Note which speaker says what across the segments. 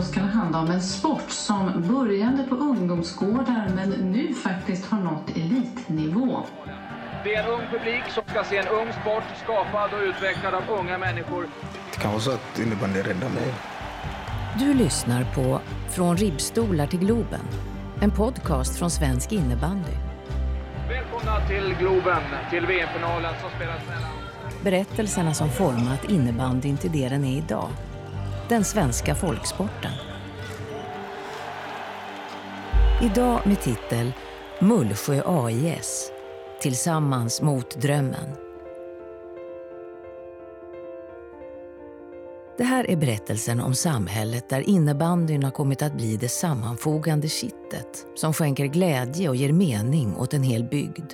Speaker 1: då ska det handla om en sport som började på ungdomsgårdar men nu faktiskt har nått elitnivå.
Speaker 2: Det är en ung publik som ska se en ung sport skapad och utvecklad av unga människor.
Speaker 3: Det kan vara så att innebandy räddar mig.
Speaker 4: Du lyssnar på Från ribbstolar till Globen, en podcast från svensk innebandy.
Speaker 2: Välkomna till Globen, till VM-finalen som spelas mellan...
Speaker 4: Berättelserna som format innebandyn till det den är idag. Den svenska folksporten. Idag med titel Mullsjö AIS. Tillsammans mot drömmen. Det här är berättelsen om samhället där innebandyn har kommit att bli det sammanfogande kittet som skänker glädje och ger mening åt en hel bygd.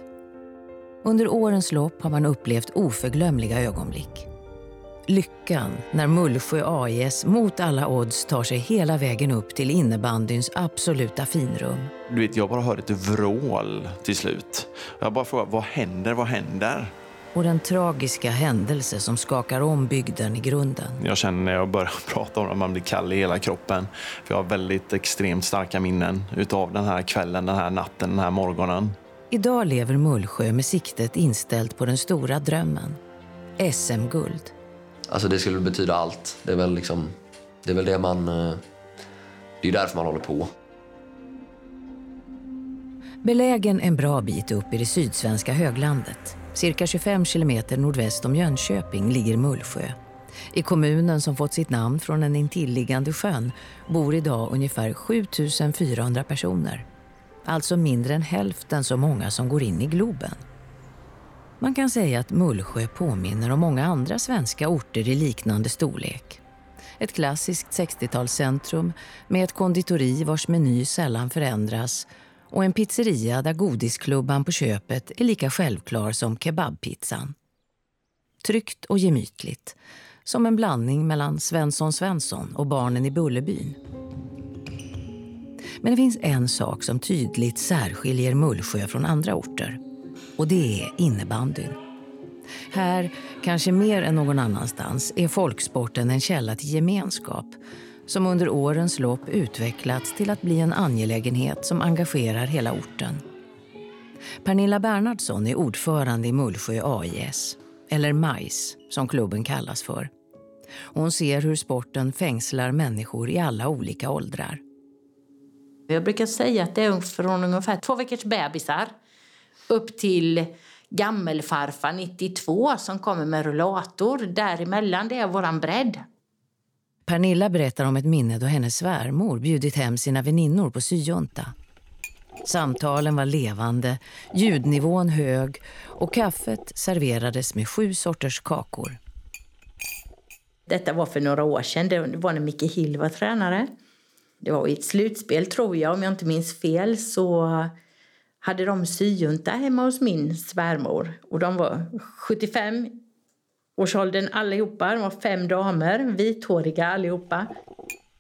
Speaker 4: Under årens lopp har man upplevt oförglömliga ögonblick. Lyckan när Mullsjö AIS mot alla odds tar sig hela vägen upp till innebandyns absoluta finrum.
Speaker 5: Du vet, jag bara hör ett vrål till slut. Jag bara frågar, vad händer, vad händer?
Speaker 4: Och den tragiska händelse som skakar om bygden i grunden.
Speaker 5: Jag känner när jag börjar prata om det, man blir kall i hela kroppen. För jag har väldigt extremt starka minnen utav den här kvällen, den här natten, den här morgonen.
Speaker 4: Idag lever Mullsjö med siktet inställt på den stora drömmen. SM-guld.
Speaker 6: Alltså det skulle betyda allt. Det är väl liksom, det är väl det man, eh, det är därför man håller på.
Speaker 4: Belägen en bra bit upp i det sydsvenska höglandet, cirka 25 kilometer nordväst om Jönköping, ligger Mullsjö. I kommunen som fått sitt namn från en intilliggande sjön bor idag ungefär 7400 personer. Alltså mindre än hälften så många som går in i Globen. Man kan säga att Mullsjö påminner om många andra svenska orter i liknande storlek. Ett klassiskt 60-talscentrum med ett konditori vars meny sällan förändras och en pizzeria där godisklubban på köpet är lika självklar som kebabpizzan. Tryggt och gemytligt, som en blandning mellan Svensson Svensson och barnen i Bullerbyn. Men det finns en sak som tydligt särskiljer Mullsjö från andra orter. Och det är innebandyn. Här, kanske mer än någon annanstans, är folksporten en källa till gemenskap som under årens lopp utvecklats till att bli en angelägenhet som engagerar hela orten. Pernilla Bernhardsson är ordförande i Mullsjö AIS, eller MAIS som klubben kallas för. Hon ser hur sporten fängslar människor i alla olika åldrar.
Speaker 7: Jag brukar säga att det är från ungefär två veckors bebisar upp till gammelfarfar 92 som kommer med rullator. Däremellan det är våran bredd.
Speaker 4: Pernilla berättar om ett minne då hennes svärmor bjudit hem sina väninnor på syjunta. Samtalen var levande, ljudnivån hög och kaffet serverades med sju sorters kakor.
Speaker 7: Detta var för några år sedan. Det var när Micke Hill var tränare. Det var i ett slutspel, tror jag, om jag inte minns fel, så hade de syjunta hemma hos min svärmor. Och de var 75 årsåldern allihopa. De var fem damer, vithåriga allihopa.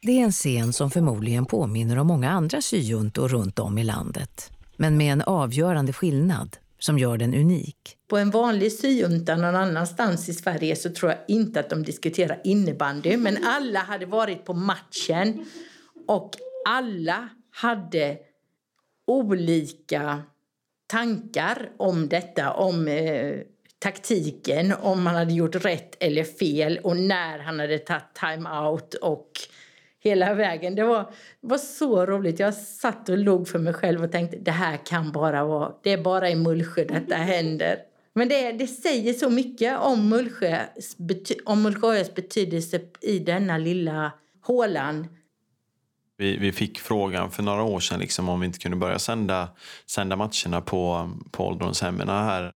Speaker 4: Det är en scen som förmodligen påminner om många andra syjuntor runt om i landet. Men med en avgörande skillnad som gör den unik.
Speaker 7: På en vanlig syjunta någon annanstans i Sverige så tror jag inte att de diskuterar innebandy. Men alla hade varit på matchen och alla hade olika tankar om detta, om eh, taktiken, om han hade gjort rätt eller fel och när han hade tagit time-out och hela vägen. Det var, var så roligt. Jag satt och log för mig själv och tänkte det här kan bara vara, det är bara i Mullsjö detta händer. Men det, det säger så mycket om Mullsjös, om Mullsjös betydelse i denna lilla hålan
Speaker 5: vi, vi fick frågan för några år sedan liksom om vi inte kunde börja sända, sända matcherna på, på ålderdomshemmen här.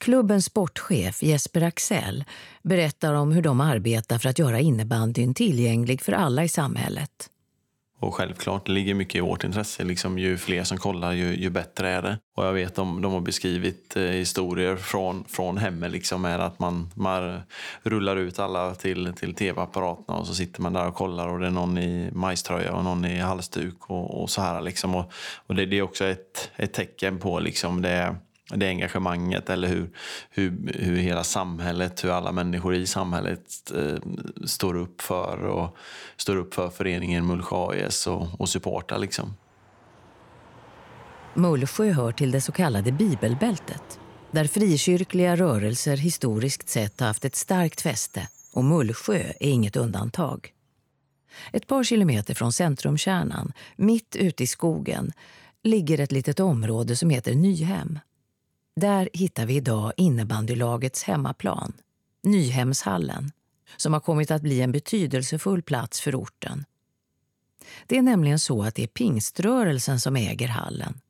Speaker 4: Klubbens sportchef Jesper Axell berättar om hur de arbetar för att göra innebandyn tillgänglig för alla i samhället.
Speaker 5: Och självklart, det ligger mycket i vårt intresse. Liksom, ju fler som kollar, ju, ju bättre är det. Och jag vet de, de har beskrivit eh, historier från, från hemmet liksom, med att man, man rullar ut alla till, till tv-apparaterna och så sitter man där och kollar och det är någon i majströja och någon i halsduk och, och så här. Liksom. Och, och det, det, är också ett, ett tecken på liksom, det det engagemanget eller hur, hur, hur hela samhället, hur alla människor i samhället eh, står upp för och står upp för föreningen Mullsjö AIS och, och supportar liksom.
Speaker 4: Mullsjö hör till det så kallade bibelbältet där frikyrkliga rörelser historiskt sett har haft ett starkt fäste och Mullsjö är inget undantag. Ett par kilometer från centrumkärnan, mitt ute i skogen, ligger ett litet område som heter Nyhem. Där hittar vi idag innebandylagets hemmaplan, Nyhemshallen som har kommit att bli en betydelsefull plats för orten. Det är nämligen så att det är pingströrelsen som äger hallen.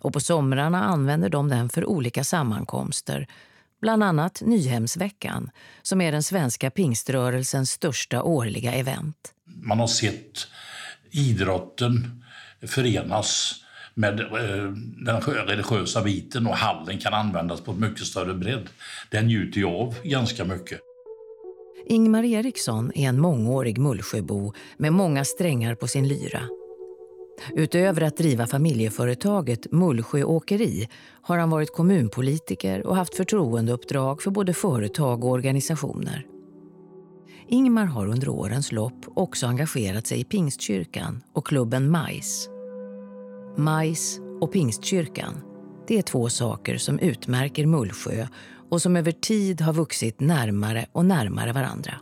Speaker 4: Och på somrarna använder de den för olika sammankomster bland annat Nyhemsveckan som är den svenska pingströrelsens största årliga event.
Speaker 8: Man har sett idrotten förenas med eh, den religiösa biten och hallen kan användas på ett mycket större bredd. Den njuter jag av ganska mycket.
Speaker 4: Ingmar Eriksson är en mångårig Mullsjöbo med många strängar på sin lyra. Utöver att driva familjeföretaget Mullsjö Åkeri har han varit kommunpolitiker och haft förtroendeuppdrag för både företag och organisationer. Ingmar har under årens lopp också engagerat sig i Pingstkyrkan och klubben Majs Majs och Pingstkyrkan det är två saker som utmärker Mullsjö och som över tid har vuxit närmare och närmare varandra.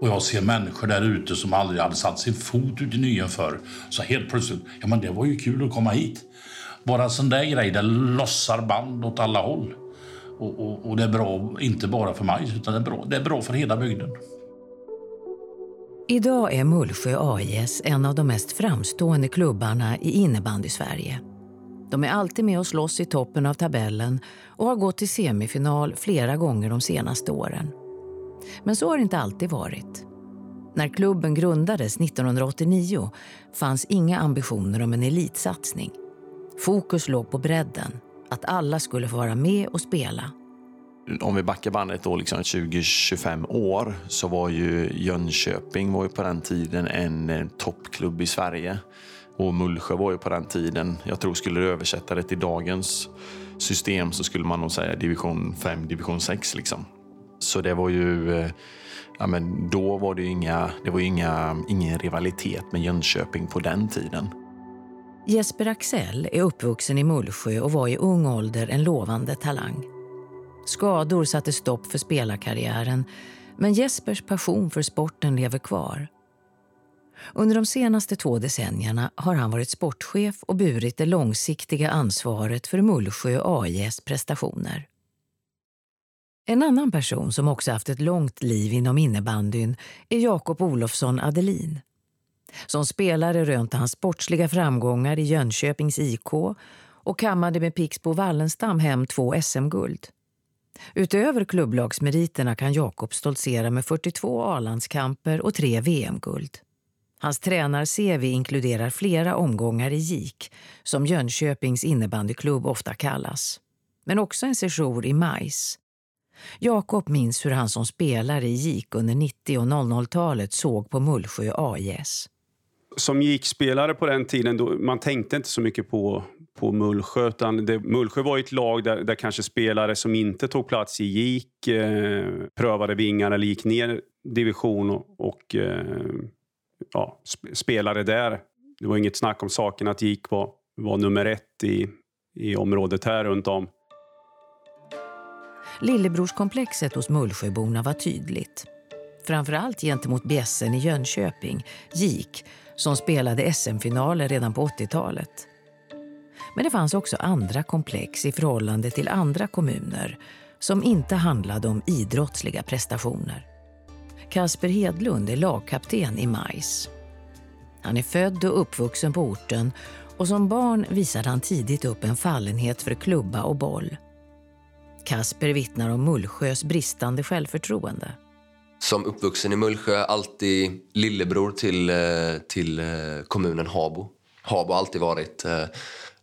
Speaker 8: Och jag ser människor där ute som aldrig hade satt sin fot ut i Nyen förr. Så helt plötsligt, ja men det var ju kul att komma hit. Bara en sån där grej, det lossar band åt alla håll. Och, och, och, det är bra, inte bara för mig, utan det är bra, det är bra för hela bygden.
Speaker 4: Idag är Mullsjö AIS en av de mest framstående klubbarna i innebandy-Sverige. De är alltid med och slåss i toppen av tabellen och har gått till semifinal flera gånger de senaste åren. Men så har det inte alltid varit. När klubben grundades 1989 fanns inga ambitioner om en elitsatsning. Fokus låg på bredden, att alla skulle få vara med och spela.
Speaker 5: Om vi backar bandet då liksom 20-25 år så var ju Jönköping var ju på den tiden en toppklubb i Sverige. Och Mullsjö var ju på den tiden, jag tror skulle du översätta det till dagens system så skulle man nog säga division 5, division 6 liksom. Så det var ju, eh, ja men då var det ju inga, det var inga, ingen rivalitet med Jönköping på den tiden.
Speaker 4: Jesper Axell är uppvuxen i Mullsjö och var i ung ålder en lovande talang. Skador satte stopp för spelarkarriären men Jespers passion för sporten lever kvar. Under de senaste två decennierna har han varit sportchef och burit det långsiktiga ansvaret för Mullsjö AIS prestationer. En annan person som också haft ett långt liv inom innebandyn är Jakob Olofsson Adelin. Som spelare rönte han sportsliga framgångar i Jönköpings IK och kammade med Pixbo Wallenstam hem två SM-guld. Utöver klubblagsmeriterna kan Jakob stoltsera med 42 A-landskamper och tre VM-guld. Hans tränar-CV inkluderar flera omgångar i JIK, som Jönköpings innebandyklubb ofta kallas. Men också en sejour i majs. Jakob minns hur han som spelare i JIK under 90 och 00-talet såg på Mullsjö AIS.
Speaker 9: Som JIK-spelare på den tiden, då, man tänkte inte så mycket på, på Mullsjö. Utan det, Mullsjö var ett lag där, där kanske spelare som inte tog plats i JIK eh, prövade vingar eller gick ner division och, och eh, ja, spelade där. Det var inget snack om saken att gick var, var nummer ett i, i området här runt om.
Speaker 4: Lillebrorskomplexet hos Mullsjöborna var tydligt. Framförallt gentemot bjässen i Jönköping, GIK, som spelade SM-finaler redan på 80-talet. Men det fanns också andra komplex i förhållande till andra kommuner som inte handlade om idrottsliga prestationer. Kasper Hedlund är lagkapten i MAIS. Han är född och uppvuxen på orten och som barn visade han tidigt upp en fallenhet för klubba och boll. Kasper vittnar om Mullsjös bristande självförtroende.
Speaker 6: Som uppvuxen i Mullsjö, alltid lillebror till, eh, till eh, kommunen Habo. Habo har alltid varit eh,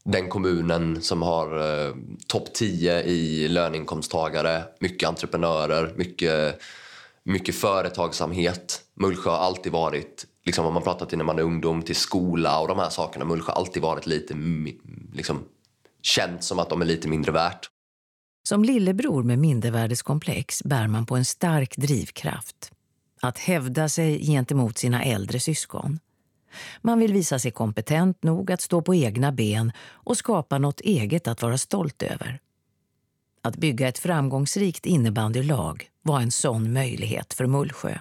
Speaker 6: den kommunen som har topp 10 i löneinkomsttagare, mycket entreprenörer, mycket mycket företagsamhet. Mullsjö har alltid varit, liksom om man pratar till när man är ungdom, till skola och de här sakerna. Mullsjö har alltid varit lite liksom, känt som att de är lite mindre värt.
Speaker 4: Som lillebror med mindervärdeskomplex bär man på en stark drivkraft. Att hävda sig gentemot sina äldre syskon. Man vill visa sig kompetent nog att stå på egna ben och skapa något eget att vara stolt över. Att bygga ett framgångsrikt innebandylag var en sån möjlighet för Mullsjö.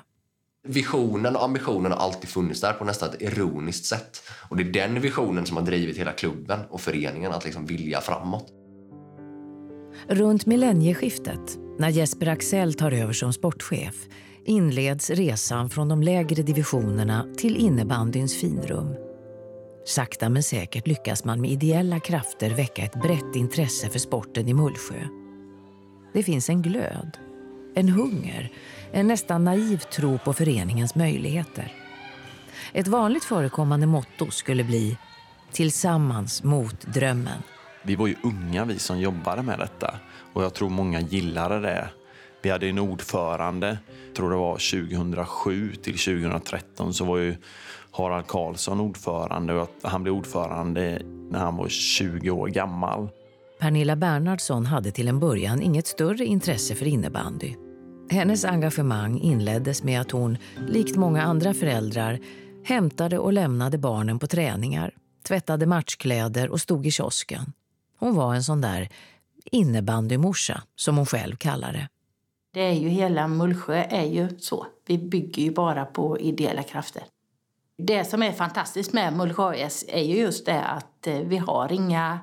Speaker 6: Visionen och ambitionen har alltid funnits där på nästan ett ironiskt sätt. Och det är den visionen som har drivit hela klubben och föreningen att liksom vilja framåt.
Speaker 4: Runt millennieskiftet, när Jesper Axell tar över som sportchef inleds resan från de lägre divisionerna till innebandyns finrum. Sakta men säkert lyckas man med ideella krafter väcka ett brett intresse för sporten i Mullsjö. Det finns en glöd, en hunger, en nästan naiv tro på föreningens möjligheter. Ett vanligt förekommande motto skulle bli Tillsammans mot drömmen.
Speaker 5: Vi var ju unga vi som jobbade med detta och jag tror många gillade det. Vi hade en ordförande, jag tror det var 2007 till 2013 så var ju Harald Karlsson ordförande och han blev ordförande när han var 20 år gammal.
Speaker 4: Pernilla Bernhardsson hade till en början inget större intresse för innebandy. Hennes engagemang inleddes med att hon, likt många andra föräldrar, hämtade och lämnade barnen på träningar, tvättade matchkläder och stod i kiosken. Hon var en sån där innebandymorsa, som hon själv kallar det.
Speaker 7: Det är ju hela Mullsjö är ju så. Vi bygger ju bara på ideella krafter. Det som är fantastiskt med Mullsjö är ju just det att eh, vi har inga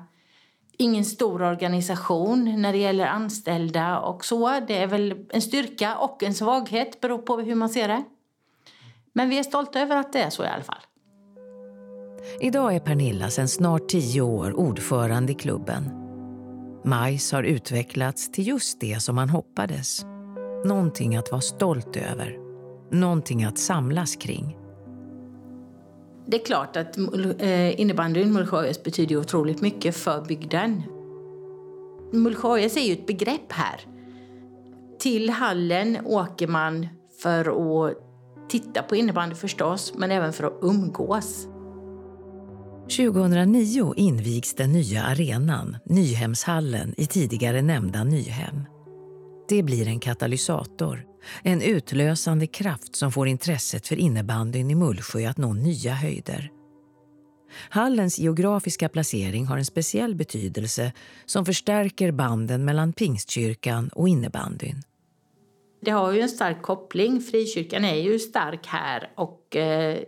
Speaker 7: ingen stor organisation när det gäller anställda och så. Det är väl en styrka och en svaghet, beror på hur man ser det. Men vi är stolta över att det är så i alla fall.
Speaker 4: Idag är Pernilla sedan snart tio år ordförande i klubben. Majs har utvecklats till just det som man hoppades. Någonting att vara stolt över. Någonting att samlas kring.
Speaker 7: Det är klart att eh, innebandyn Mullsjö betyder otroligt mycket för bygden. Mullsjö är ju ett begrepp här. Till hallen åker man för att titta på innebandy förstås, men även för att umgås.
Speaker 4: 2009 invigs den nya arenan, Nyhemshallen, i tidigare nämnda Nyhem. Det blir en katalysator, en utlösande kraft som får intresset för innebandyn i Mullsjö att nå nya höjder. Hallens geografiska placering har en speciell betydelse som förstärker banden mellan Pingstkyrkan och innebandyn.
Speaker 7: Det har ju en stark koppling. Frikyrkan är ju stark här och eh,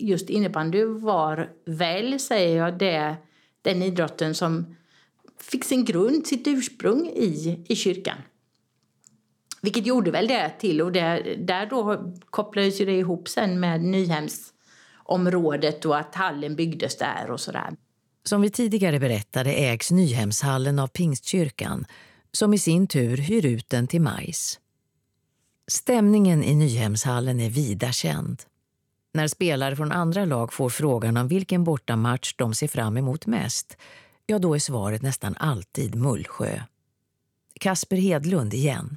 Speaker 7: just innebandy var väl, säger jag, det, den idrotten som fick sin grund, sitt ursprung i, i kyrkan. Vilket gjorde väl det till och det, där då kopplades ju det ihop sen med Nyhemsområdet och att hallen byggdes där och sådär.
Speaker 4: Som vi tidigare berättade ägs Nyhemshallen av Pingstkyrkan som i sin tur hyr ut den till Majs. Stämningen i Nyhemshallen är vida känd. När spelare från andra lag får frågan om vilken bortamatch de ser fram emot mest, ja då är svaret nästan alltid Mullsjö. Kasper Hedlund igen.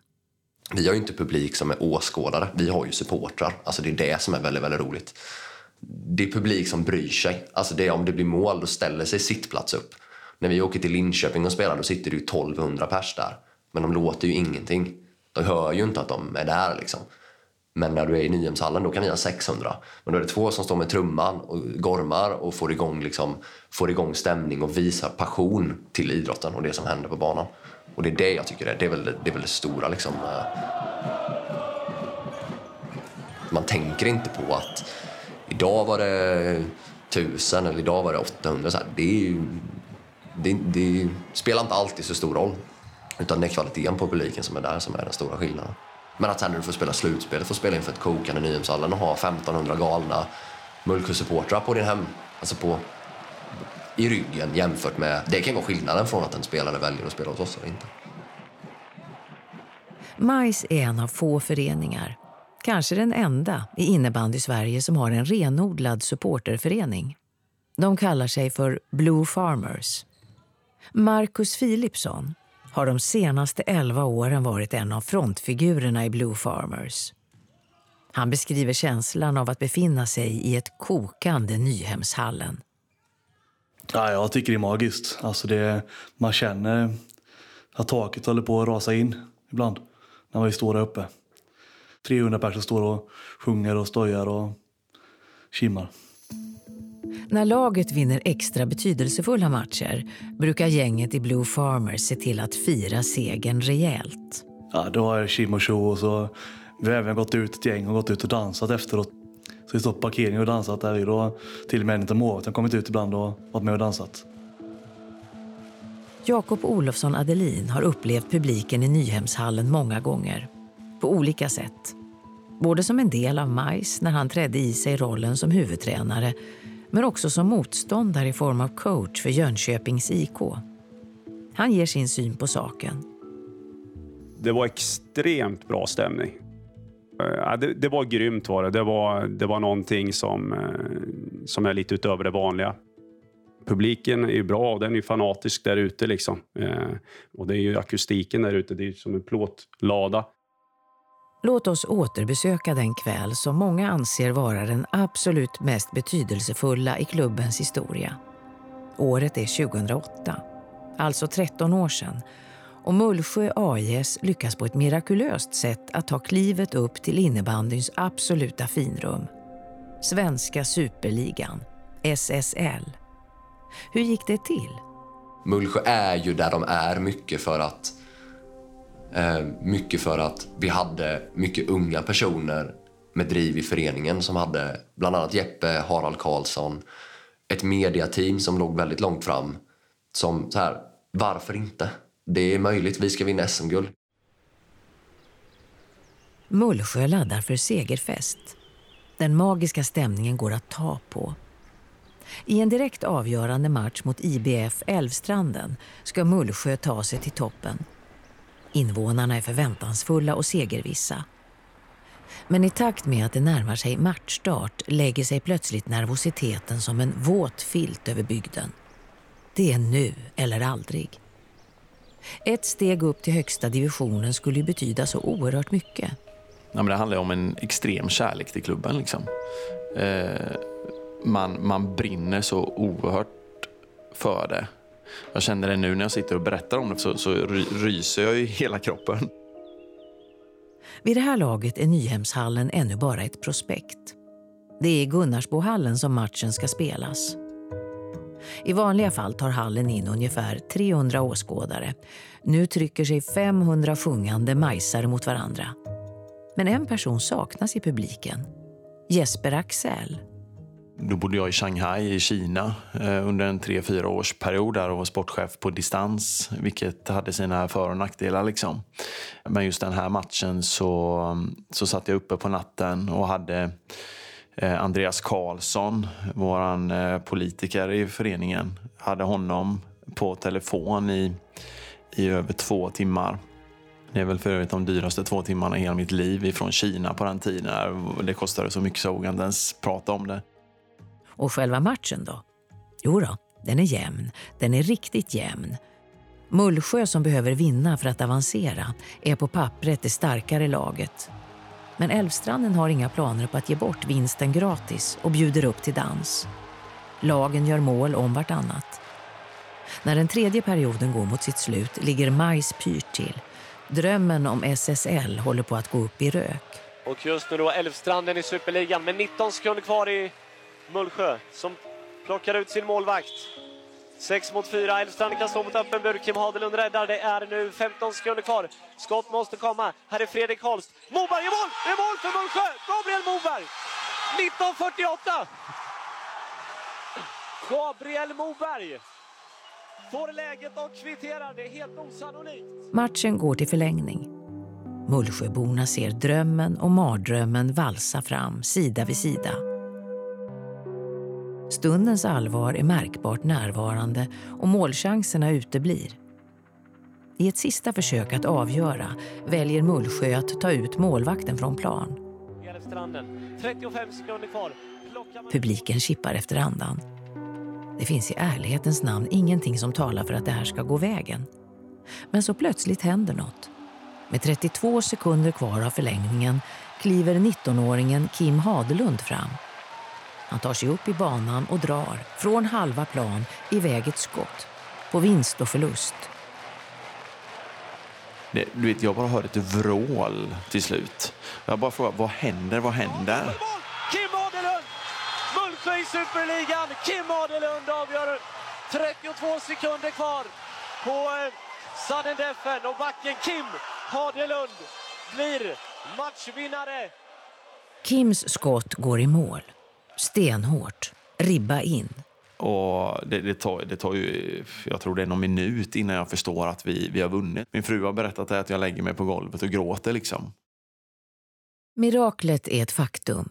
Speaker 6: Vi har ju inte publik som är åskådare, vi har ju supportrar. Alltså det är det som är väldigt, väldigt roligt. Det är publik som bryr sig. Alltså det är, om det blir mål, då ställer sig sittplats upp. När vi åker till Linköping och spelar, då sitter det ju 1200 pers där. Men de låter ju ingenting. De hör ju inte att de är där liksom. Men när du är i Nyhemshallen då kan vi ha 600. Men då är det två som står med trumman och gormar och får igång, liksom, får igång stämning och visar passion till idrotten och det som händer på banan. Och det är det jag tycker är, det är väl det, är väl det stora liksom. Eh. Man tänker inte på att idag var det tusen eller idag var det 800. Så här, det, är, det, det spelar inte alltid så stor roll. Utan det är kvaliteten på publiken som är där som är den stora skillnaden. Men att sen när du får spela slutspelet, får spela inför ett kokande Nyhemshallen och ha 1500 galna Mullsjösupportrar på din hem, alltså på, i ryggen jämfört med... Det kan vara skillnaden från att en spelare väljer att spela hos oss eller inte.
Speaker 4: Majs är en av få föreningar, kanske den enda i innebandy-Sverige som har en renodlad supporterförening. De kallar sig för Blue Farmers. Marcus Philipsson, har de senaste elva åren varit en av frontfigurerna i Blue Farmers. Han beskriver känslan av att befinna sig i ett kokande Nyhemshallen.
Speaker 10: Ja, jag tycker det är magiskt. Alltså det, man känner att taket håller på att rasa in ibland när vi står där uppe. 300 personer står och sjunger och stojar och kimmar.
Speaker 4: När laget vinner extra betydelsefulla matcher brukar gänget i Blue Farmers se till att fira segern rejält.
Speaker 10: Ja, då det kim och tjo och så vi har även gått ut ett gäng och gått ut och dansat efteråt. Så vi står på parkeringen och dansat där. Då till och med en av målvakterna kommit ut ibland och varit med och dansat.
Speaker 4: Jakob Olofsson Adelin har upplevt publiken i Nyhemshallen många gånger. På olika sätt. Både som en del av Majs när han trädde i sig rollen som huvudtränare men också som motståndare i form av coach för Jönköpings IK. Han ger sin syn på saken.
Speaker 9: Det var extremt bra stämning. Eh, ja, det, det, var grymt. Var det. Det, var, det var någonting som, eh, som är lite utöver det vanliga. Publiken är ju bra och den är fanatisk där ute. Liksom. Eh, och det är ju akustiken där ute. Det är som en plåtlada.
Speaker 4: Låt oss återbesöka den kväll som många anser vara den absolut mest betydelsefulla i klubbens historia. Året är 2008, alltså 13 år sedan och Mullsjö AIS lyckas på ett mirakulöst sätt att ta klivet upp till innebandyns absoluta finrum. Svenska superligan, SSL. Hur gick det till?
Speaker 6: Mullsjö är ju där de är mycket för att Eh, mycket för att vi hade mycket unga personer med driv i föreningen som hade bland annat Jeppe, Harald Karlsson, ett mediateam som låg väldigt långt fram. Som så här, varför inte? Det är möjligt, vi ska vinna SM-guld.
Speaker 4: Mullsjö laddar för segerfest. Den magiska stämningen går att ta på. I en direkt avgörande match mot IBF Älvstranden ska Mullsjö ta sig till toppen. Invånarna är förväntansfulla och segervissa. Men i takt med att det närmar sig matchstart lägger sig plötsligt nervositeten som en våt filt över bygden. Det är nu eller aldrig. Ett steg upp till högsta divisionen skulle ju betyda så oerhört mycket.
Speaker 5: Ja, men det handlar om en extrem kärlek till klubben. Liksom. Eh, man, man brinner så oerhört för det. Jag känner det nu när jag sitter och berättar om det så, så ryser jag i hela kroppen.
Speaker 4: Vid det här laget är Nyhemshallen ännu bara ett prospekt. Det är i Gunnarsbohallen som matchen ska spelas. I vanliga fall tar hallen in ungefär 300 åskådare. Nu trycker sig 500 sjungande majsare mot varandra. Men en person saknas i publiken. Jesper Axel.
Speaker 5: Då bodde jag i Shanghai i Kina eh, under en tre, fyra års period där och var sportchef på distans, vilket hade sina för och nackdelar. Liksom. Men just den här matchen så, så satt jag uppe på natten och hade eh, Andreas Karlsson, vår eh, politiker i föreningen, hade honom på telefon i, i över två timmar. Det är väl för övrigt de dyraste två timmarna i hela mitt liv ifrån Kina på den tiden. Det kostade så mycket så jag vågade inte ens prata om det.
Speaker 4: Och själva matchen då? Jo då, den är jämn. Den är riktigt jämn. Mullsjö som behöver vinna för att avancera är på pappret det starkare laget. Men Älvstranden har inga planer på att ge bort vinsten gratis och bjuder upp till dans. Lagen gör mål om vartannat. När den tredje perioden går mot sitt slut ligger Majs pyrt till. Drömmen om SSL håller på att gå upp i rök.
Speaker 11: Och just nu då Älvstranden i Superligan med 19 sekunder kvar i Mullsjö som plockar ut sin målvakt. 6 mot 4. Elfstrand kan stå mot öppen bur. Kim Hadelund räddar. Det är nu 15 sekunder kvar. Skott måste komma. Här är Fredrik Holst. Moberg gör mål! Det är mål för Mullsjö! Gabriel Moberg! 19.48! Gabriel Moberg får läget och kvitterar. Det är helt osannolikt.
Speaker 4: Matchen går till förlängning. Mullsjöborna ser drömmen och mardrömmen valsa fram sida vid sida. Stundens allvar är märkbart närvarande och målchanserna uteblir. I ett sista försök att avgöra väljer Mullsjö att ta ut målvakten från plan. Publiken kippar efter andan. Det finns i ärlighetens namn ingenting som talar för att det här ska gå vägen. Men så plötsligt händer något. Med 32 sekunder kvar av förlängningen kliver 19-åringen Kim Hadelund fram Han tar sig upp i banan och drar, från halva plan, iväg ett skott. På vinst och förlust.
Speaker 5: Det, du vet, jag bara hör ett vrål till slut. Jag bara frågar, vad händer, vad händer?
Speaker 11: Kim Adelund! Mullsjö i Superligan. Kim Adelund avgör. 32 sekunder kvar på eh, sudden defen och backen Kim Adelund blir matchvinnare.
Speaker 4: Kims skott går i mål. Stenhårt. Ribba in.
Speaker 5: Och det, det, tar, det tar ju, jag tror det är någon minut innan jag förstår att vi, vi har vunnit. Min fru har berättat att jag lägger mig på golvet och gråter liksom.
Speaker 4: Miraklet är ett faktum.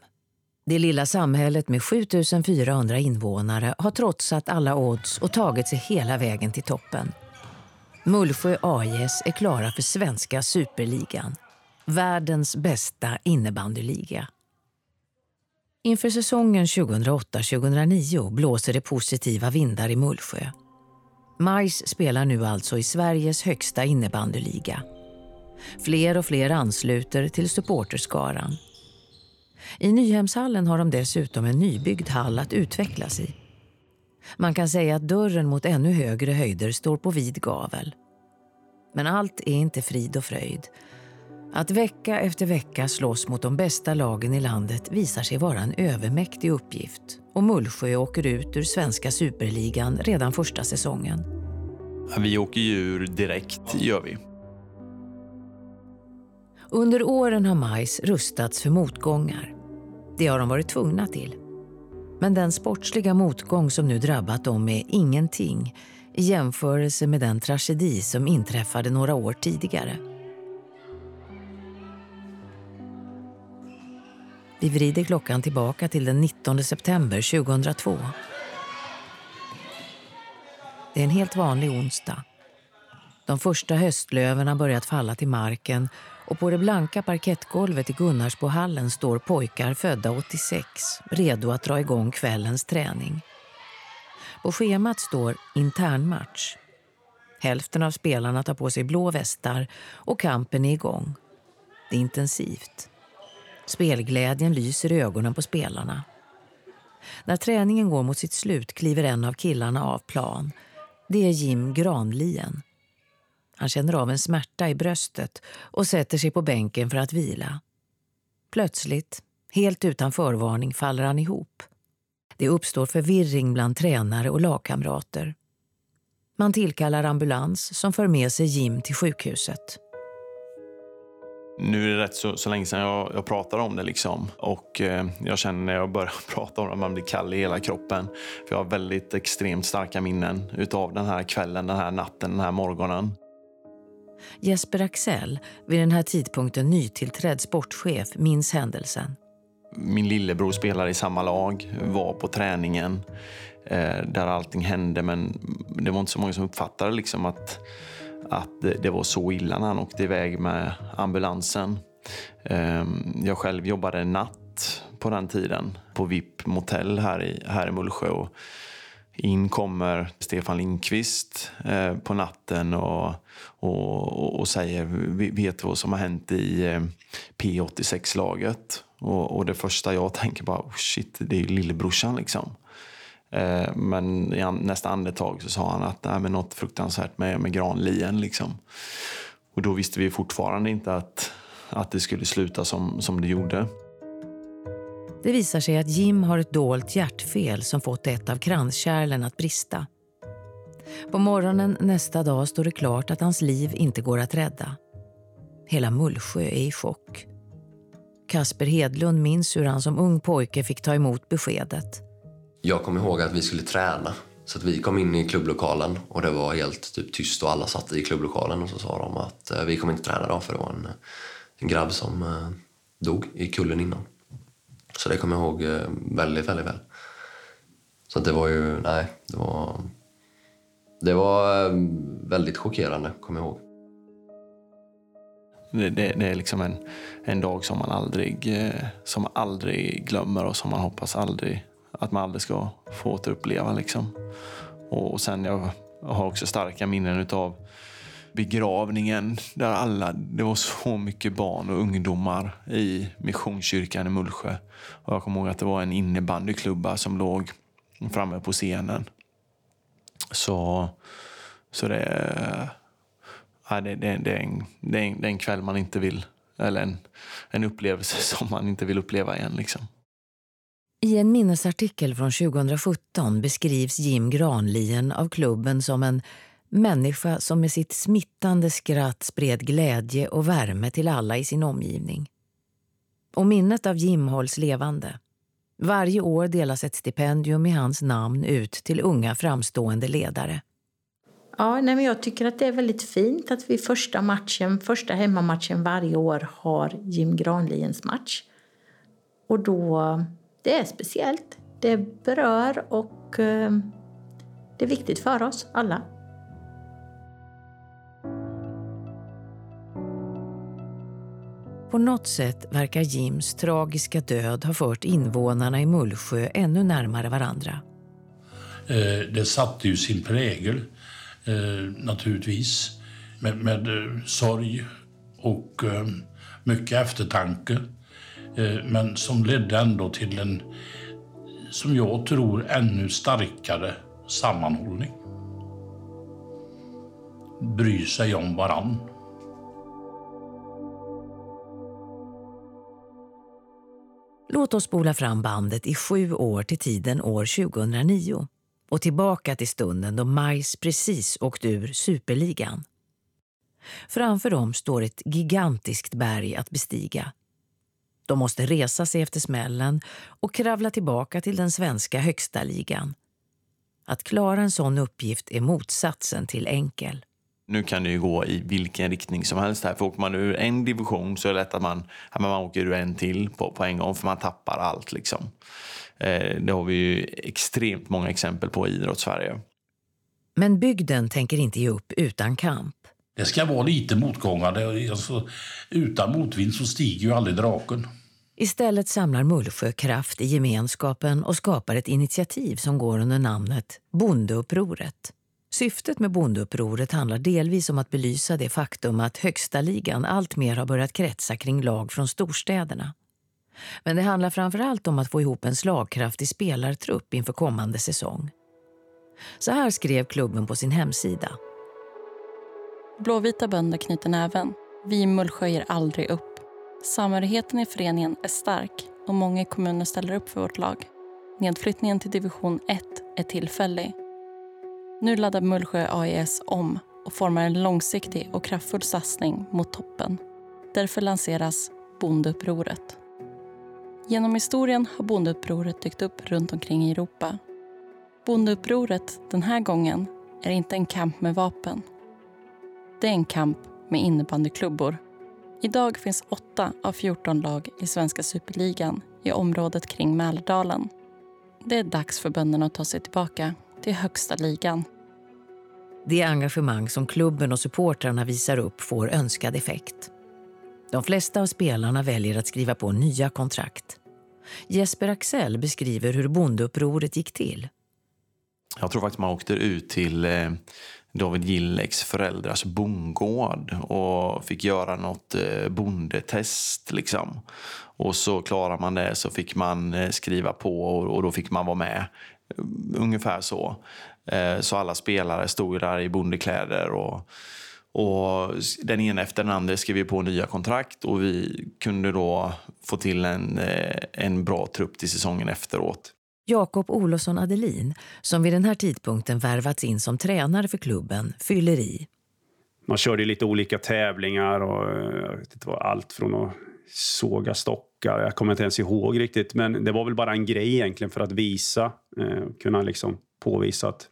Speaker 4: Det lilla samhället med 7400 invånare har trotsat alla odds och tagit sig hela vägen till toppen. Mullsjö AIS är klara för svenska superligan. Världens bästa innebandyliga. Inför säsongen 2008-2009 blåser det positiva vindar i Mullsjö. Majs spelar nu alltså i Sveriges högsta innebandyliga. Fler och fler ansluter till supporterskaran. I Nyhemshallen har de dessutom en nybyggd hall att utvecklas i. Man kan säga att dörren mot ännu högre höjder står på vid gavel. Men allt är inte frid och fröjd. Att vecka efter vecka slåss mot de bästa lagen i landet visar sig vara en övermäktig uppgift och Mullsjö åker ut ur svenska superligan redan första säsongen.
Speaker 5: Vi åker ju ur direkt, gör vi.
Speaker 4: Under åren har Majs rustats för motgångar. Det har de varit tvungna till. Men den sportsliga motgång som nu drabbat dem är ingenting i jämförelse med den tragedi som inträffade några år tidigare. Vi vrider klockan tillbaka till den 19 september 2002. Det är en helt vanlig onsdag. De första höstlöven har börjat falla till marken och på det blanka parkettgolvet i Gunnarsbohallen står pojkar födda 86 redo att dra igång kvällens träning. På schemat står internmatch. Hälften av spelarna tar på sig blå västar och kampen är igång. Det är intensivt. Spelglädjen lyser i ögonen på spelarna. När träningen går mot sitt slut kliver en av killarna av plan. Det är Jim Granlien. Han känner av en smärta i bröstet och sätter sig på bänken för att vila. Plötsligt, helt utan förvarning, faller han ihop. Det uppstår förvirring bland tränare och lagkamrater. Man tillkallar ambulans som för med sig Jim till sjukhuset.
Speaker 5: Nu är det rätt så, så länge sedan jag, jag pratar om det. Liksom. Och eh, Jag känner när jag börjar prata om det att man blir kall i hela kroppen. För Jag har väldigt extremt starka minnen av den här kvällen, den här natten, den här morgonen.
Speaker 4: Jesper Axell, vid den här tidpunkten nytillträdd sportchef, minns händelsen.
Speaker 5: Min lillebror spelar i samma lag, var på träningen eh, där allting hände. Men det var inte så många som uppfattade liksom att att det var så illa när han åkte iväg med ambulansen. Ehm, jag själv jobbade natt på den tiden på VIP motell här i, här i Mullsjö. Och in kommer Stefan Lindqvist eh, på natten och, och, och säger vet du vad som har hänt i eh, P86-laget? Och, och, det första jag tänker bara, oh shit, det är ju lillebrorsan liksom. Eh, men i nästa andetag så sa han att det men något fruktansvärt med, med granlien. Liksom. Och då visste vi fortfarande inte att, att det skulle sluta som, som det gjorde.
Speaker 4: Det visar sig att Jim har ett dolt hjärtfel som fått ett av kranskärlen att brista. På morgonen nästa dag står det klart att hans liv inte går att rädda. Hela Mullsjö är i chock. Kasper Hedlund minns hur han som ung pojke fick ta emot beskedet.
Speaker 6: Jag kommer ihåg att vi skulle träna. Så att vi kom in i klubblokalen och det var helt typ, tyst och alla satt i klubblokalen och så sa de att eh, vi kommer inte träna idag för det var en, en grabb som eh, dog i kullen innan. Så det kommer jag ihåg eh, väldigt, väldigt väl. Så det var ju, nej, det var... Det var eh, väldigt chockerande, kommer jag ihåg.
Speaker 5: Det, det, det, är liksom en, en dag som man aldrig, eh, som man aldrig glömmer och som man hoppas aldrig att man aldrig ska få återuppleva. Liksom. Och sen jag har också starka minnen av begravningen där alla, det var så mycket barn och ungdomar i Missionskyrkan i Mullsjö. Och jag kommer ihåg att det var en innebandyklubba som låg framme på scenen. Så, så det, ja, det, det, det, är en, det, är en, det är en kväll man inte vill, eller en, en upplevelse som man inte vill uppleva igen. Liksom.
Speaker 4: I en minnesartikel från 2017 beskrivs Jim Granlien av klubben som en människa som med sitt smittande skratt spred glädje och värme till alla i sin omgivning. Och minnet av Jim hålls levande. Varje år delas ett stipendium i hans namn ut till unga framstående ledare.
Speaker 7: Ja, nej, men jag tycker att det är väldigt fint att vi första matchen, första hemmamatchen varje år har Jim Granliens match. Och då, det är speciellt. Det berör och eh, det är viktigt för oss alla.
Speaker 4: På något sätt verkar Jims tragiska död ha fört invånarna i Mullsjö ännu närmare varandra.
Speaker 8: Eh, det satte ju sin prägel, eh, naturligtvis, med, med eh, sorg och mycket eftertanke. Eh, men som ledde ändå till en, som jag tror, ännu starkare sammanhållning. Bry sig om varann.
Speaker 4: Låt oss spola fram bandet i sju år till tiden år 2009 och tillbaka till stunden då Majs precis åkt ur superligan. Framför dem står ett gigantiskt berg att bestiga. De måste resa sig efter smällen och kravla tillbaka till den svenska högsta ligan. Att klara en sån uppgift är motsatsen till enkel.
Speaker 5: Nu kan det ju gå i vilken riktning som helst. här. För åker man ur en division så är det lätt att man, man åker ur en till på, på en gång för man tappar allt. Liksom. Eh, det har vi ju extremt många exempel på i idrotts-Sverige.
Speaker 4: Men bygden tänker inte ge upp utan kamp.
Speaker 8: Det ska vara lite motgångar. Alltså, utan motvind så stiger ju aldrig draken.
Speaker 4: Istället samlar Mullsjö kraft i gemenskapen och skapar ett initiativ som går under namnet Bondeupproret. Syftet med bondeupproret handlar delvis om att belysa det faktum att högsta ligan alltmer har börjat kretsa kring lag från storstäderna. Men det handlar framför allt om att få ihop en slagkraftig spelartrupp inför kommande säsong. Så här skrev klubben på sin hemsida.
Speaker 12: Blåvita bönder knyter näven. Vi i Mullsjö ger aldrig upp. Samhörigheten i föreningen är stark och många kommuner ställer upp för vårt lag. Nedflyttningen till division 1 är tillfällig nu laddar Mullsjö AIS om och formar en långsiktig och kraftfull satsning mot toppen. Därför lanseras Bondeupproret. Genom historien har Bondeupproret dykt upp runt omkring i Europa. Bondeupproret den här gången är inte en kamp med vapen. Det är en kamp med innebandyklubbor. Idag finns 8 av 14 lag i svenska superligan i området kring Mälardalen. Det är dags för bönderna att ta sig tillbaka till högsta ligan.
Speaker 4: Det engagemang som klubben och supportrarna visar upp får önskad effekt. De flesta av spelarna väljer att skriva på nya kontrakt. Jesper Axell beskriver hur bondeupproret gick till.
Speaker 5: Jag tror faktiskt man åkte ut till eh, David Gilleks föräldrars bondgård och fick göra något eh, bondetest. Liksom. Och så klarar man det så fick man eh, skriva på och då fick man vara med. Ungefär så. Så alla spelare stod där i bondekläder. Och, och den ena efter den andra skrev på nya kontrakt och vi kunde då få till en, en bra trupp till säsongen efteråt.
Speaker 4: Jakob Olofsson Adelin, som vid den här tidpunkten värvats in som tränare för klubben, fyller i.
Speaker 9: Man körde lite olika tävlingar och eh, det var allt från att såga stockar. Jag kommer inte ens ihåg riktigt, men det var väl bara en grej egentligen för att visa, eh, kunna liksom påvisa att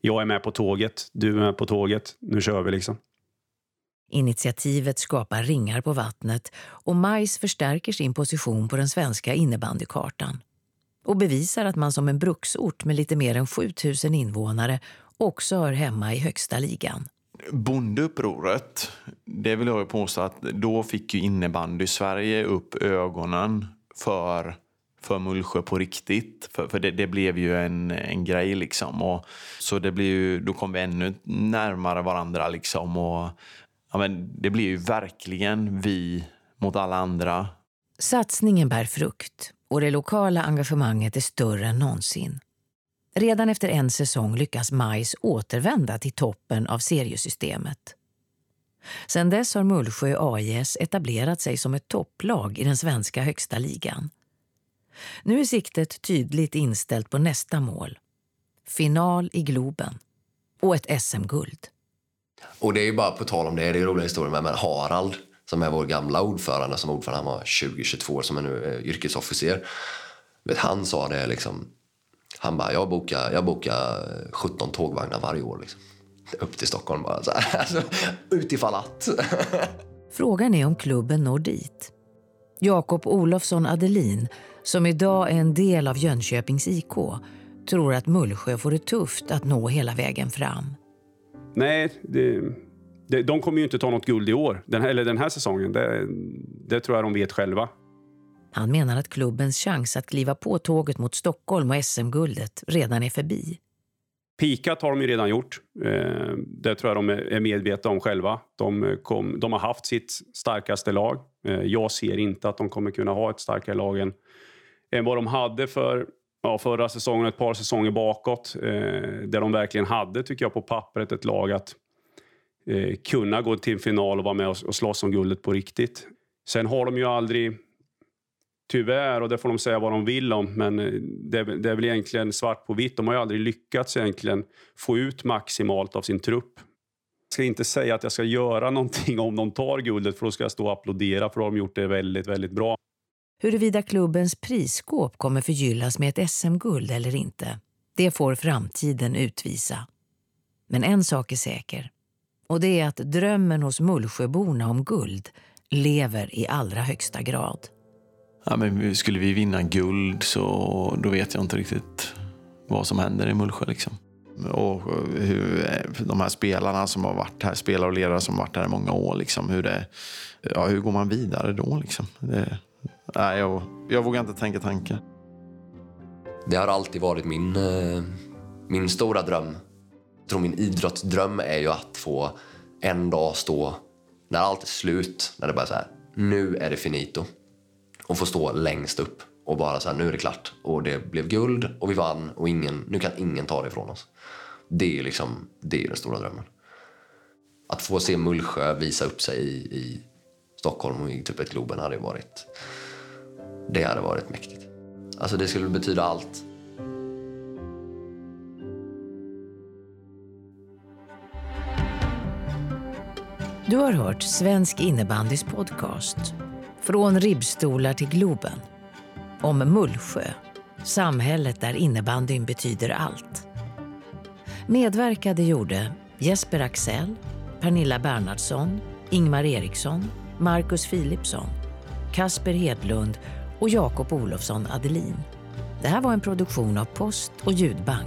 Speaker 9: jag är med på tåget, du är med på tåget, nu kör vi liksom.
Speaker 4: Initiativet skapar ringar på vattnet och Majs förstärker sin position på den svenska innebandykartan och bevisar att man som en bruksort med lite mer än 7000 invånare också hör hemma i högsta ligan.
Speaker 5: Bondeupproret, det vill jag påstå att då fick ju innebandy Sverige upp ögonen för för Mullsjö på riktigt. För, för det, det, blev ju en, en grej liksom. Och, så det blir ju, då kom vi ännu närmare varandra liksom. Och, ja, men det blir ju verkligen vi mot alla andra.
Speaker 4: Satsningen bär frukt och det lokala engagemanget är större än någonsin. Redan efter en säsong lyckas Majs återvända till toppen av seriesystemet. Sedan dess har Mullsjö AIS etablerat sig som ett topplag i den svenska högsta ligan. Nu är siktet tydligt inställt på nästa mål. Final i Globen och ett SM-guld.
Speaker 6: Och det är bara på tal om det, det är roliga historier med, med Harald som är vår gamla ordförande som ordförande, han var 20-22 år som är nu är yrkesofficer. Vet, han sa det liksom, han bara, jag bokar, jag bokar 17 tågvagnar varje år liksom. Upp till Stockholm bara, så här. Alltså, utifall att.
Speaker 4: Frågan är om klubben når dit. Jakob Olofsson Adelin, som idag är en del av Jönköpings IK, tror att Mullsjö får det tufft att nå hela vägen fram.
Speaker 9: Nej, det, det, de kommer ju inte ta något guld i år, den här, eller den här säsongen. Det, det tror jag de vet själva.
Speaker 4: Han menar att klubbens chans att kliva på tåget mot Stockholm och SM-guldet redan är förbi.
Speaker 9: Pikat har de ju redan gjort. Eh, det tror jag de är medvetna om själva. De, kom, de har haft sitt starkaste lag. Eh, jag ser inte att de kommer kunna ha ett starkare lag än, än vad de hade för ja, förra säsongen och ett par säsonger bakåt. Eh, där de verkligen hade, tycker jag, på pappret ett lag att eh, kunna gå till final och vara med och, och slåss om guldet på riktigt. Sen har de ju aldrig tyvärr, och det får de säga vad de vill om, men eh, det, det, är väl egentligen svart på vitt. De har ju aldrig lyckats egentligen få ut maximalt av sin trupp. Jag ska inte säga att jag ska göra någonting om de tar guldet, för då ska jag stå och applådera, för då har de gjort det väldigt, väldigt bra.
Speaker 4: Huruvida klubbens prisskåp kommer förgyllas med ett SM-guld eller inte, det får framtiden utvisa. Men en sak är säker, och det är att drömmen hos Mullsjöborna om guld lever i allra högsta grad.
Speaker 5: Ja, men skulle vi vinna guld så då vet jag inte riktigt vad som händer i Mullsjö. Liksom. Och hur de här spelarna som har varit här, spelare och ledare som har varit här i många år, liksom, hur, det, ja, hur går man vidare då? Liksom? Det, nej, jag, jag vågar inte tänka tanken.
Speaker 6: Det har alltid varit min, eh, min stora dröm. Jag tror min idrottsdröm är ju att få en dag stå, när allt är slut, när det bara är så här, nu är det finito och få stå längst upp och bara så här, nu är det klart. Och det blev guld och vi vann och ingen, nu kan ingen ta det ifrån oss. Det är liksom, det är den stora drömmen. Att få se Mullsjö visa upp sig i, i Stockholm och i typ ett Globen hade varit, det hade varit mäktigt. Alltså det skulle betyda allt.
Speaker 4: Du har hört Svensk innebandys podcast från ribbstolar till Globen. Om Mullsjö, samhället där innebandyn betyder allt. Medverkade gjorde Jesper Axell, Pernilla Bernhardsson, Ingmar Eriksson, Marcus Philipsson, Kasper Hedlund och Jakob Olofsson Adelin. Det här var en produktion av Post och ljudbang.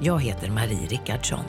Speaker 4: Jag heter Marie Rickardsson.